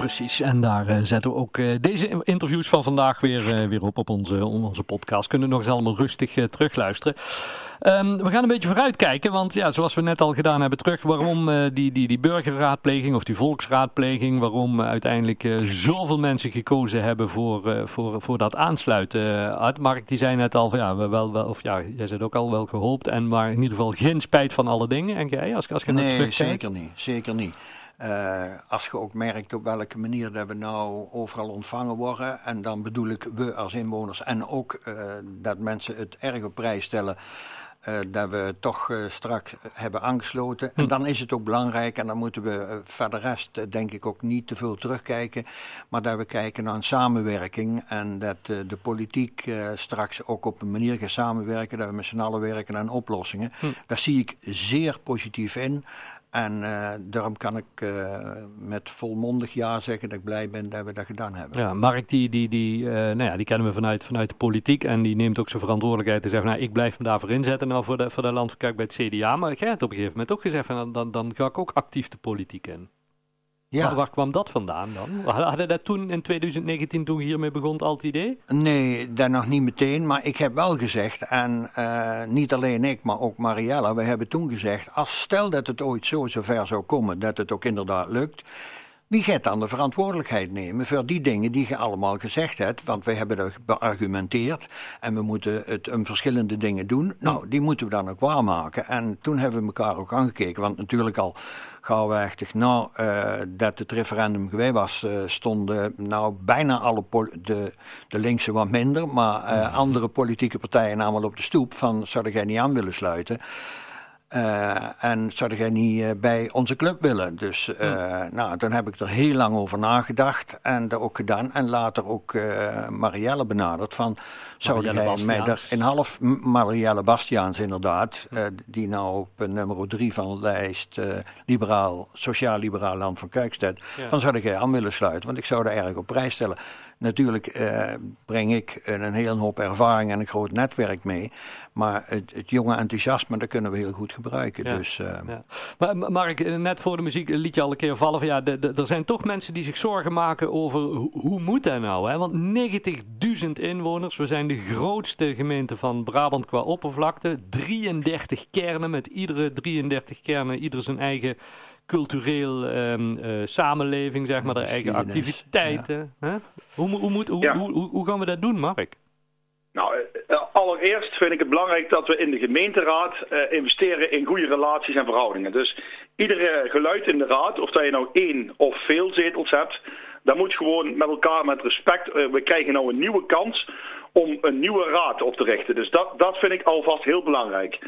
Precies, en daar uh, zetten we ook uh, deze interviews van vandaag weer, uh, weer op op onze, onze podcast. Kunnen nog eens allemaal rustig terugluisteren. Um, we gaan een beetje vooruitkijken, want ja, zoals we net al gedaan hebben, terug waarom die, die, die burgerraadpleging of die volksraadpleging, waarom uiteindelijk zoveel mensen gekozen hebben voor, voor, voor dat aansluiten. Art, Mark, die zei net al, van, ja, we wel, wel, of ja, jij zit ook al wel gehoopt, en maar in ieder geval geen spijt van alle dingen. En jij, als, als je nee, terugkijkt? zeker niet, zeker niet. Uh, als je ook merkt op welke manier dat we nou overal ontvangen worden, en dan bedoel ik we als inwoners en ook uh, dat mensen het erg op prijs stellen. Uh, dat we toch straks hebben aangesloten. En dan is het ook belangrijk, en dan moeten we verder rest denk ik ook niet te veel terugkijken, maar dat we kijken naar een samenwerking en dat de politiek straks ook op een manier gaat samenwerken, dat we met z'n allen werken aan oplossingen. Hm. Daar zie ik zeer positief in. En uh, daarom kan ik uh, met volmondig ja zeggen dat ik blij ben dat we dat gedaan hebben. Ja, Mark, die, die, die, uh, nou ja, die kennen we vanuit, vanuit de politiek. En die neemt ook zijn verantwoordelijkheid te zeggen: nou, ik blijf me daarvoor inzetten nou voor de, voor de landverkijk bij het CDA. Maar jij hebt op een gegeven moment ook gezegd: van, dan, dan ga ik ook actief de politiek in. Ja. Waar, waar, kwam dat vandaan dan? Hadden dat toen in 2019, toen je hiermee begon, al het idee? Nee, dat nog niet meteen. Maar ik heb wel gezegd, en uh, niet alleen ik, maar ook Mariella, we hebben toen gezegd, als stel dat het ooit zo zover zou komen, dat het ook inderdaad lukt, wie gaat dan de verantwoordelijkheid nemen voor die dingen die je allemaal gezegd hebt? Want wij hebben dat beargumenteerd en we moeten het om verschillende dingen doen. Nou, die moeten we dan ook waarmaken. En toen hebben we elkaar ook aangekeken, want natuurlijk al gauwachtig nou uh, dat het referendum geweest was, uh, stonden nou bijna alle de, de linkse wat minder, maar uh, andere politieke partijen namelijk op de stoep van zou jij niet aan willen sluiten. Uh, en zou jij niet uh, bij onze club willen? Dus uh, hmm. nou, dan heb ik er heel lang over nagedacht en dat ook gedaan. En later ook Marielle benaderd van, zou jij mij er in half... Marielle Bastiaans inderdaad, die nou op nummer drie van de lijst liberaal, sociaal-liberaal land van Kuikstedt, ja. dan zou jij aan willen sluiten, want ik zou daar erg op prijs stellen. Natuurlijk breng ik een hele hoop ervaring en een groot netwerk mee. Maar het, het jonge enthousiasme, dat kunnen we heel goed gebruiken. Ja, dus, uh... ja. Maar Mark, net voor de muziek liet je al een keer vallen van ja, de, de, er zijn toch mensen die zich zorgen maken over hoe, hoe moet dat nou? Hè? Want 90.000 inwoners, we zijn de grootste gemeente van Brabant qua oppervlakte. 33 kernen met iedere 33 kernen, ieder zijn eigen cultureel um, uh, samenleving, zeg maar, de eigen activiteiten. Ja. Hoe, hoe, moet, hoe, ja. hoe, hoe, hoe, gaan we dat doen, Mark? Nou, allereerst vind ik het belangrijk dat we in de gemeenteraad uh, investeren in goede relaties en verhoudingen. Dus iedere geluid in de raad, of dat je nou één of veel zetels hebt, dat moet gewoon met elkaar met respect. Uh, we krijgen nou een nieuwe kans om een nieuwe raad op te richten. Dus dat, dat vind ik alvast heel belangrijk.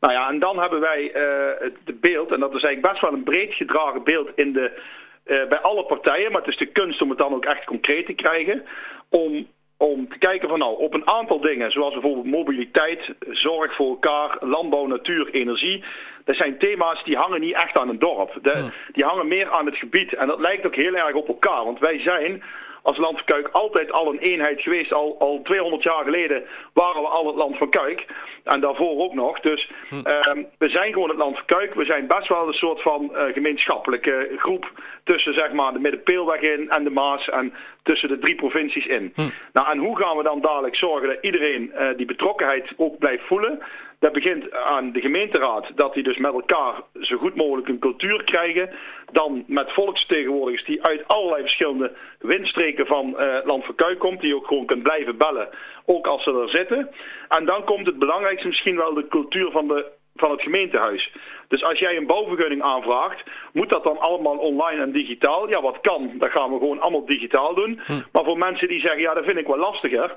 Nou ja, en dan hebben wij uh, het beeld, en dat is eigenlijk best wel een breed gedragen beeld in de, bij alle partijen, maar het is de kunst om het dan ook echt concreet te krijgen, om, om te kijken van nou, op een aantal dingen, zoals bijvoorbeeld mobiliteit, zorg voor elkaar, landbouw, natuur, energie, dat zijn thema's die hangen niet echt aan een dorp. De. Die hangen meer aan het gebied en dat lijkt ook heel erg op elkaar, want wij zijn als Land van Kuik altijd al een eenheid geweest. Al, al 200 jaar geleden waren we al het Land van Kuik. En daarvoor ook nog. Dus hm. uh, we zijn gewoon het Land van Kuik. We zijn best wel een soort van uh, gemeenschappelijke groep tussen zeg maar, de Middenpeelweg in en de Maas. En tussen de drie provincies in. Hm. Nou, en hoe gaan we dan dadelijk zorgen dat iedereen uh, die betrokkenheid ook blijft voelen? Dat begint aan de gemeenteraad, dat die dus met elkaar zo goed mogelijk een cultuur krijgen. Dan met volksvertegenwoordigers die uit allerlei verschillende windstreken van uh, Land van Kuik komt. Die ook gewoon kunnen blijven bellen, ook als ze er zitten. En dan komt het belangrijkste misschien wel de cultuur van de van het gemeentehuis. Dus als jij een bouwvergunning aanvraagt, moet dat dan allemaal online en digitaal? Ja, wat kan, dat gaan we gewoon allemaal digitaal doen. Hm. Maar voor mensen die zeggen, ja, dat vind ik wel lastiger.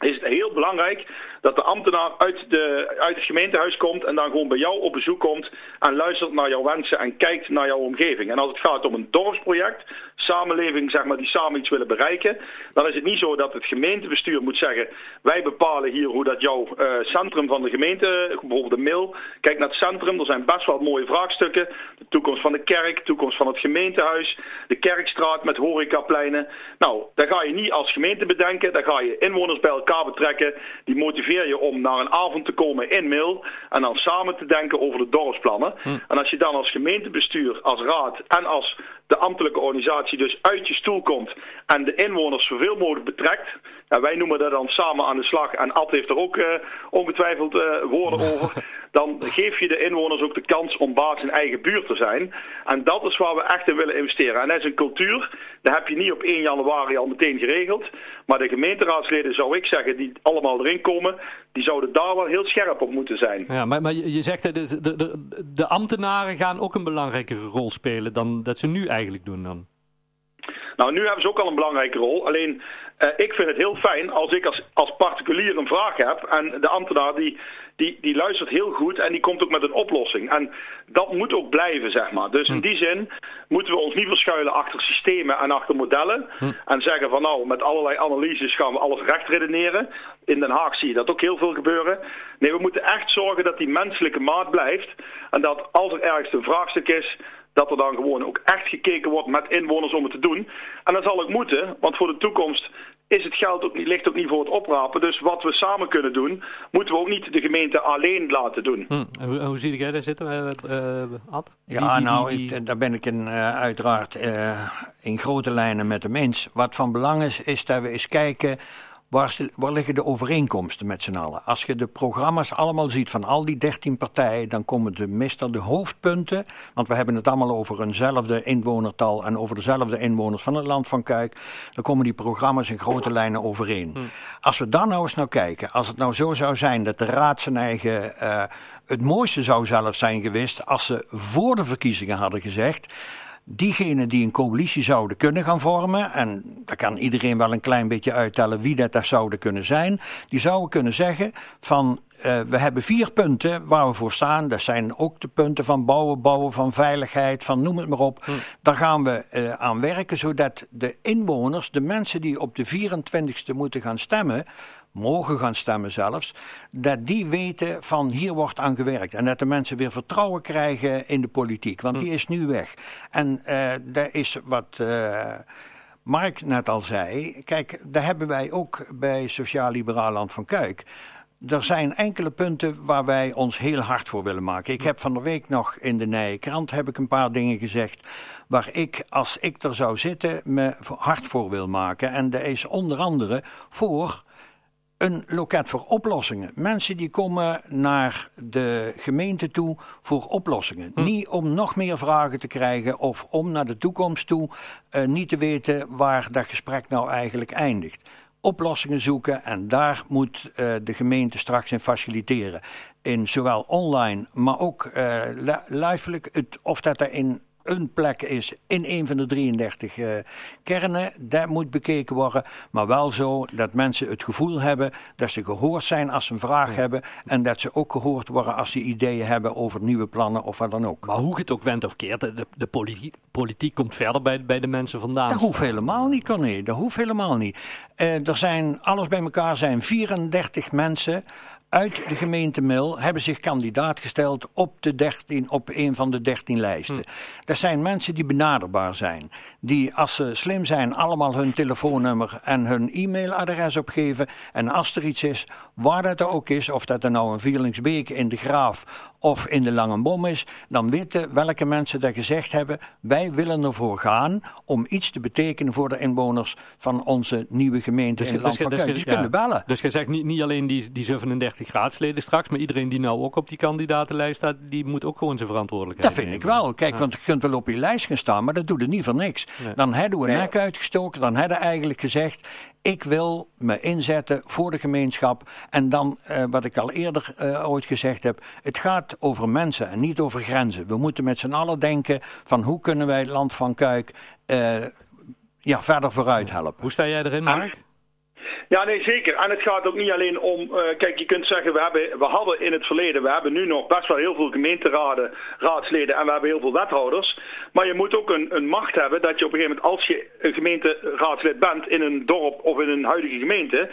Is het heel belangrijk dat de ambtenaar uit, de, uit het gemeentehuis komt en dan gewoon bij jou op bezoek komt en luistert naar jouw wensen en kijkt naar jouw omgeving. En als het gaat om een dorpsproject, samenleving zeg maar, die samen iets willen bereiken, dan is het niet zo dat het gemeentebestuur moet zeggen, wij bepalen hier hoe dat jouw uh, centrum van de gemeente, bijvoorbeeld de mil, kijk naar het centrum, er zijn best wel mooie vraagstukken, de toekomst van de kerk, de toekomst van het gemeentehuis, de kerkstraat met horecapleinen. Nou, daar ga je niet als gemeente bedenken, daar ga je inwoners bij elkaar betrekken, die motiveer je om naar een avond te komen in Mil en dan samen te denken over de dorpsplannen. Hm. En als je dan als gemeentebestuur, als raad en als de ambtelijke organisatie dus uit je stoel komt en de inwoners zoveel mogelijk betrekt. En wij noemen dat dan samen aan de slag en Ad heeft er ook uh, ongetwijfeld uh, woorden over. Dan geef je de inwoners ook de kans om baas in eigen buurt te zijn. En dat is waar we echt in willen investeren. En dat is een cultuur, dat heb je niet op 1 januari al meteen geregeld. Maar de gemeenteraadsleden zou ik zeggen, die allemaal erin komen, die zouden daar wel heel scherp op moeten zijn. Ja, maar, maar je zegt dat de, de, de, de ambtenaren gaan ook een belangrijkere rol spelen dan dat ze nu eigenlijk doen dan. Nou, nu hebben ze ook al een belangrijke rol. Alleen, uh, ik vind het heel fijn als ik als, als particulier een vraag heb en de ambtenaar die, die, die luistert heel goed en die komt ook met een oplossing. En dat moet ook blijven, zeg maar. Dus in hm. die zin moeten we ons niet verschuilen achter systemen en achter modellen. Hm. En zeggen van nou, met allerlei analyses gaan we alles recht redeneren. In Den Haag zie je dat ook heel veel gebeuren. Nee, we moeten echt zorgen dat die menselijke maat blijft. En dat als er ergens een vraagstuk is, dat er dan gewoon ook echt gekeken wordt met inwoners om het te doen. En dat zal ook moeten, want voor de toekomst is het geld ook niet, ligt ook niet voor het oprapen. Dus wat we samen kunnen doen, moeten we ook niet de gemeente alleen laten doen. Hm. hoe, hoe zie jij daar zitten, uh, Ad? Ja, nou, Ik, daar ben ik in, uh, uiteraard uh, in grote lijnen met hem eens. Wat van belang is, is dat we eens kijken Waar, waar, liggen de overeenkomsten met z'n allen? Als je de programma's allemaal ziet van al die dertien partijen, dan komen de meestal de hoofdpunten, want we hebben het allemaal over eenzelfde inwonertal en over dezelfde inwoners van het land van Kuik, dan komen die programma's in grote lijnen overeen. Hm. Als we dan nou eens naar kijken, als het nou zo zou zijn dat de raad zijn eigen, uh, het mooiste zou zelf zijn geweest als ze voor de verkiezingen hadden gezegd, diegenen die een coalitie zouden kunnen gaan vormen, en daar kan iedereen wel een klein beetje uittellen wie dat daar zouden kunnen zijn, die zouden kunnen zeggen van uh, we hebben vier punten waar we voor staan. Dat zijn ook de punten van bouwen, bouwen, van veiligheid, van noem het maar op. Hm. Daar gaan we uh, aan werken, zodat de inwoners, de mensen die op de 24e moeten gaan stemmen, mogen gaan stemmen zelfs, dat die weten van hier wordt aan gewerkt. En dat de mensen weer vertrouwen krijgen in de politiek, want hm. die is nu weg. En uh, dat is wat... Uh, Mark net al zei, kijk, daar hebben wij ook bij Sociaal Liberaal Land van Kuik. Er zijn enkele punten waar wij ons heel hard voor willen maken. Ik hm. heb van de week nog in de Nije Krant heb ik een paar dingen gezegd waar ik, als ik er zou zitten, me hard voor wil maken. En dat is onder andere voor een loket voor oplossingen. Mensen die komen naar de gemeente toe voor oplossingen. Hm. Niet om nog meer vragen te krijgen of om naar de toekomst toe uh, niet te weten waar dat gesprek nou eigenlijk eindigt. Oplossingen zoeken en daar moet uh, de gemeente straks in faciliteren. In zowel online, maar ook uh, lijfelijk, of dat er in een plek is in een van de 33 uh, eh, kernen. Dat moet bekeken worden. Maar wel zo dat mensen het gevoel hebben dat ze gehoord zijn als ze een vraag hebben. En dat ze ook gehoord worden als ze ideeën hebben over nieuwe plannen of wat dan ook. Maar hoe het ook went of keert, de, de politiek, politiek, komt verder bij, bij de mensen vandaan. Dat hoeft helemaal niet, Corné. Dat hoeft helemaal niet. Uh, er zijn, alles bij elkaar zijn 34 mensen uit de gemeente Mil hebben zich kandidaat gesteld op, de 13, op een van de 13 lijsten. Hm. Dat zijn mensen die benaderbaar zijn. Die, als ze slim zijn, allemaal hun telefoonnummer en hun e-mailadres opgeven. En als er iets is, waar dat er ook is, of dat er nou een Vierlingsbeek in de Graaf of in de Lange Bom is, dan weten welke mensen dat gezegd hebben. Wij willen ervoor gaan om iets te betekenen voor de inwoners van onze nieuwe gemeente dus, in Land dus, van dus, dus, kunnen bellen. Dus je zegt niet, niet alleen die, die 37 raadsleden straks, maar iedereen die nou ook op die kandidatenlijst staat, die moet ook gewoon zijn verantwoordelijkheid Dat vind ik wel. Kijk, want je kunt wel op je lijst gaan staan, maar dat doet er niet voor niks. Dan hebben we een nek uitgestoken, dan hebben we eigenlijk gezegd, ik wil me inzetten voor de gemeenschap. En dan, uh, wat ik al eerder uh, ooit gezegd heb, het gaat over mensen en niet over grenzen. We moeten met z'n allen denken van hoe kunnen wij het land van Kuik uh, ja, verder vooruit helpen. Hoe sta jij erin, Mark? Ja, nee, zeker. En het gaat ook niet alleen om, uh, kijk, je kunt zeggen, we, hebben, we hadden in het verleden, we hebben nu nog best wel heel veel gemeenteraden, raadsleden en we hebben heel veel wethouders. Maar je moet ook een, een macht hebben dat je op een gegeven moment, als je een gemeenteraadslid bent in een dorp of in een huidige gemeente,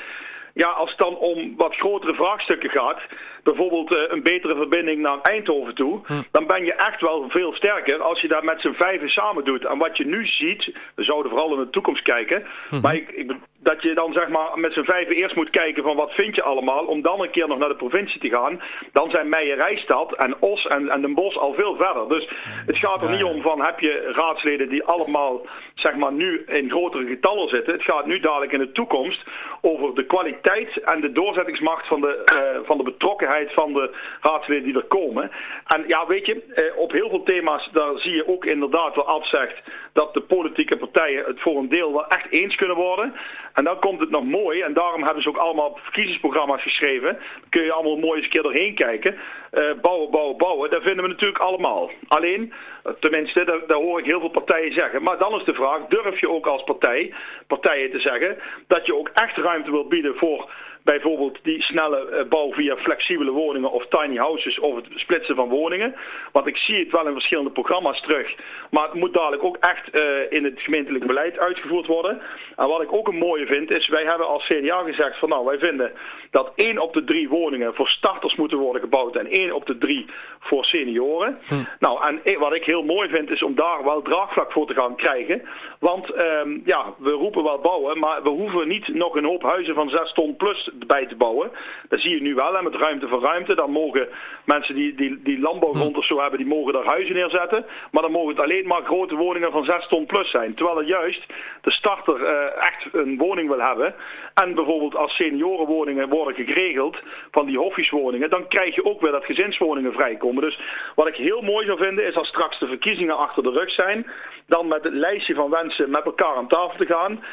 ja, als het dan om wat grotere vraagstukken gaat, bijvoorbeeld uh, een betere verbinding naar Eindhoven toe, hm. dan ben je echt wel veel sterker als je dat met z'n vijven samen doet. En wat je nu ziet, we zouden vooral in de toekomst kijken, hm. maar ik, ik, dat je dan zeg maar met z'n vijven eerst moet kijken van wat vind je allemaal, om dan een keer nog naar de provincie te gaan. Dan zijn Meijerijstad en Os en, en Den Bosch al veel verder. Dus het gaat er niet om van heb je raadsleden die allemaal zeg maar nu in grotere getallen zitten. Het gaat nu dadelijk in de toekomst over de kwaliteit en de doorzettingsmacht van de, uh, van de betrokkenheid van de raadsleden die er komen. En ja, weet je, uh, op heel veel thema's daar zie je ook inderdaad wel afzegt dat de politieke partijen het voor een deel wel echt eens kunnen worden. En dan komt het nog mooi, en daarom hebben ze ook allemaal verkiezingsprogramma's geschreven. Dan kun je allemaal mooi eens een keer doorheen kijken. Uh, bouwen, bouwen, bouwen, dat vinden we natuurlijk allemaal. Alleen, tenminste, daar, hoor ik heel veel partijen zeggen. Maar dan is de vraag, durf je ook als partij, partijen te zeggen, dat je ook echt ruimte wil bieden voor bijvoorbeeld die snelle eh, bouw via flexibele woningen of tiny houses of het splitsen van woningen. Want ik zie het wel in verschillende programma's terug. Maar het moet dadelijk ook echt in het gemeentelijk beleid uitgevoerd worden. En wat ik ook een mooie vind is, wij hebben als CDA gezegd van nou, wij vinden dat één op de drie woningen voor starters moeten worden gebouwd en één op de drie voor senioren. Hm. Nou, en wat ik heel mooi vind is om daar wel draagvlak voor te gaan krijgen. Want um, ja, we roepen wel bouwen, maar we hoeven niet nog een hoop huizen van 6 ton plus bij te bouwen. Dat zie je nu wel, hè, met ruimte voor ruimte. Dan mogen mensen die, die, die landbouwgrond hm. of zo hebben, die mogen daar huizen neerzetten. Maar dan mogen het alleen maar grote woningen van 6 ton plus zijn. Terwijl er juist de starter uh, echt een woning wil hebben. En bijvoorbeeld als seniorenwoningen worden geregeld van die hoffieswoningen, dan krijg je ook weer dat gezinswoningen vrijkomen. Dus wat ik heel mooi zou vinden is als straks de verkiezingen achter de rug zijn, dan met het lijstje van wensen met elkaar aan tafel te gaan.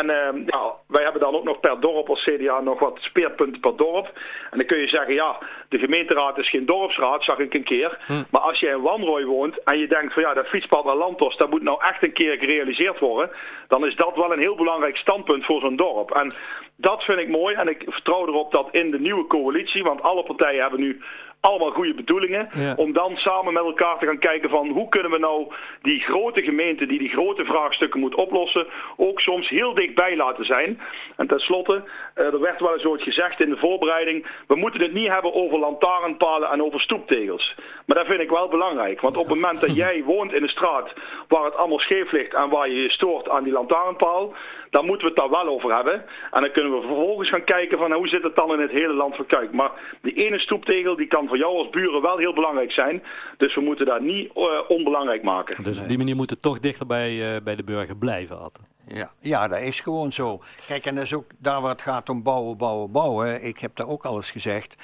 En uh, ja, wij hebben dan ook nog per dorp als CDA nog wat speerpunten per dorp. En dan kun je zeggen, ja, de gemeenteraad is geen dorpsraad, zag ik een keer. Hm. Maar als je in Wanrooy woont en je denkt van ja, dat fietspad naar Lantos, dat moet nou echt een keer gerealiseerd worden. Dan is dat wel een heel belangrijk standpunt voor zo'n dorp. En dat vind ik mooi en ik vertrouw erop dat in de nieuwe coalitie, want alle partijen hebben nu allemaal goede bedoelingen. Om dan samen met elkaar te gaan kijken van hoe kunnen we nou die grote gemeente die die grote vraagstukken moet oplossen, ook soms heel dichtbij laten zijn. En tenslotte, uh, er werd wel eens ooit gezegd in de voorbereiding, we moeten het niet hebben over lantaarnpalen en over stoeptegels. Maar dat vind ik wel belangrijk, want op het moment dat jij woont in een straat waar het allemaal scheef ligt en waar je je stoort aan die lantaarnpaal, dan moeten we het daar wel over hebben. En dan kunnen we vervolgens gaan kijken van hoe zit het dan in het hele land van Kuik. Maar die ene stoeptegel die kan voor jou als buren wel heel belangrijk zijn. Dus we moeten dat niet uh, onbelangrijk maken. Dus op die manier moet het toch dichter bij, uh, bij de burger blijven, Atte. Ja, ja, dat is gewoon zo. Kijk, en dat is ook daar waar het gaat om bouwen, bouwen, bouwen. Ik heb daar ook al eens gezegd.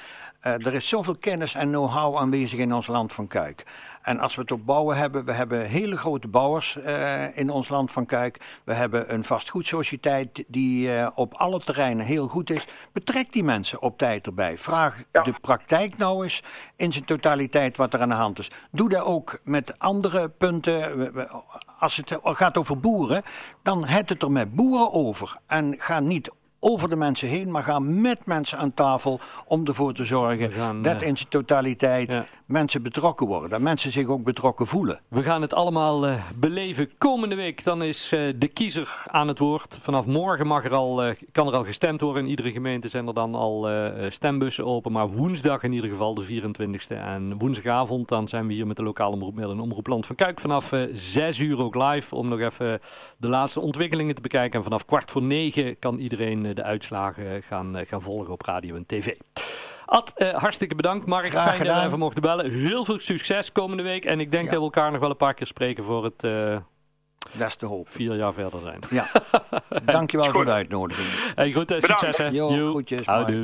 Uh, er is zoveel kennis en know-how aanwezig in ons land van Kuik. En als we het op bouwen hebben, we hebben hele grote bouwers uh, in ons land van Kuik. We hebben een vastgoedsociëteit die uh, op alle terreinen heel goed is. Betrek die mensen op tijd erbij. Vraag ja. de praktijk nou eens in zijn totaliteit wat er aan de hand is. Doe dat ook met andere punten. Als het gaat over boeren, dan het het er met boeren over. En ga niet over de mensen heen, maar ga met mensen aan tafel om ervoor te zorgen gaan, dat in zijn totaliteit. Mensen betrokken worden. Dat mensen zich ook betrokken voelen. We gaan het allemaal uh, beleven. Komende week dan is uh, de kiezer aan het woord. Vanaf morgen mag er al, uh, kan er al gestemd worden. In iedere gemeente zijn er dan al stembussen open. Maar woensdag in ieder geval, de 24e. En woensdagavond dan zijn we hier met de lokale omroep en Omroepland van Kuik. Vanaf 6 uur ook live om nog even de laatste ontwikkelingen te bekijken. En vanaf kwart voor negen kan iedereen de uitslagen gaan, gaan volgen op radio en tv. Ad, uh, hartstikke bedankt. Mark, Graag fijn gedaan. dat we even mochten bellen. Heel veel succes komende week. En ik denk ja. dat we elkaar nog wel een paar keer spreken voor het... Uh, dat is de hoop. Vier jaar verder zijn. Ja. Dankjewel voor de uitnodiging. Hey, goed, succes hè. Jo, groetjes. Houdoe.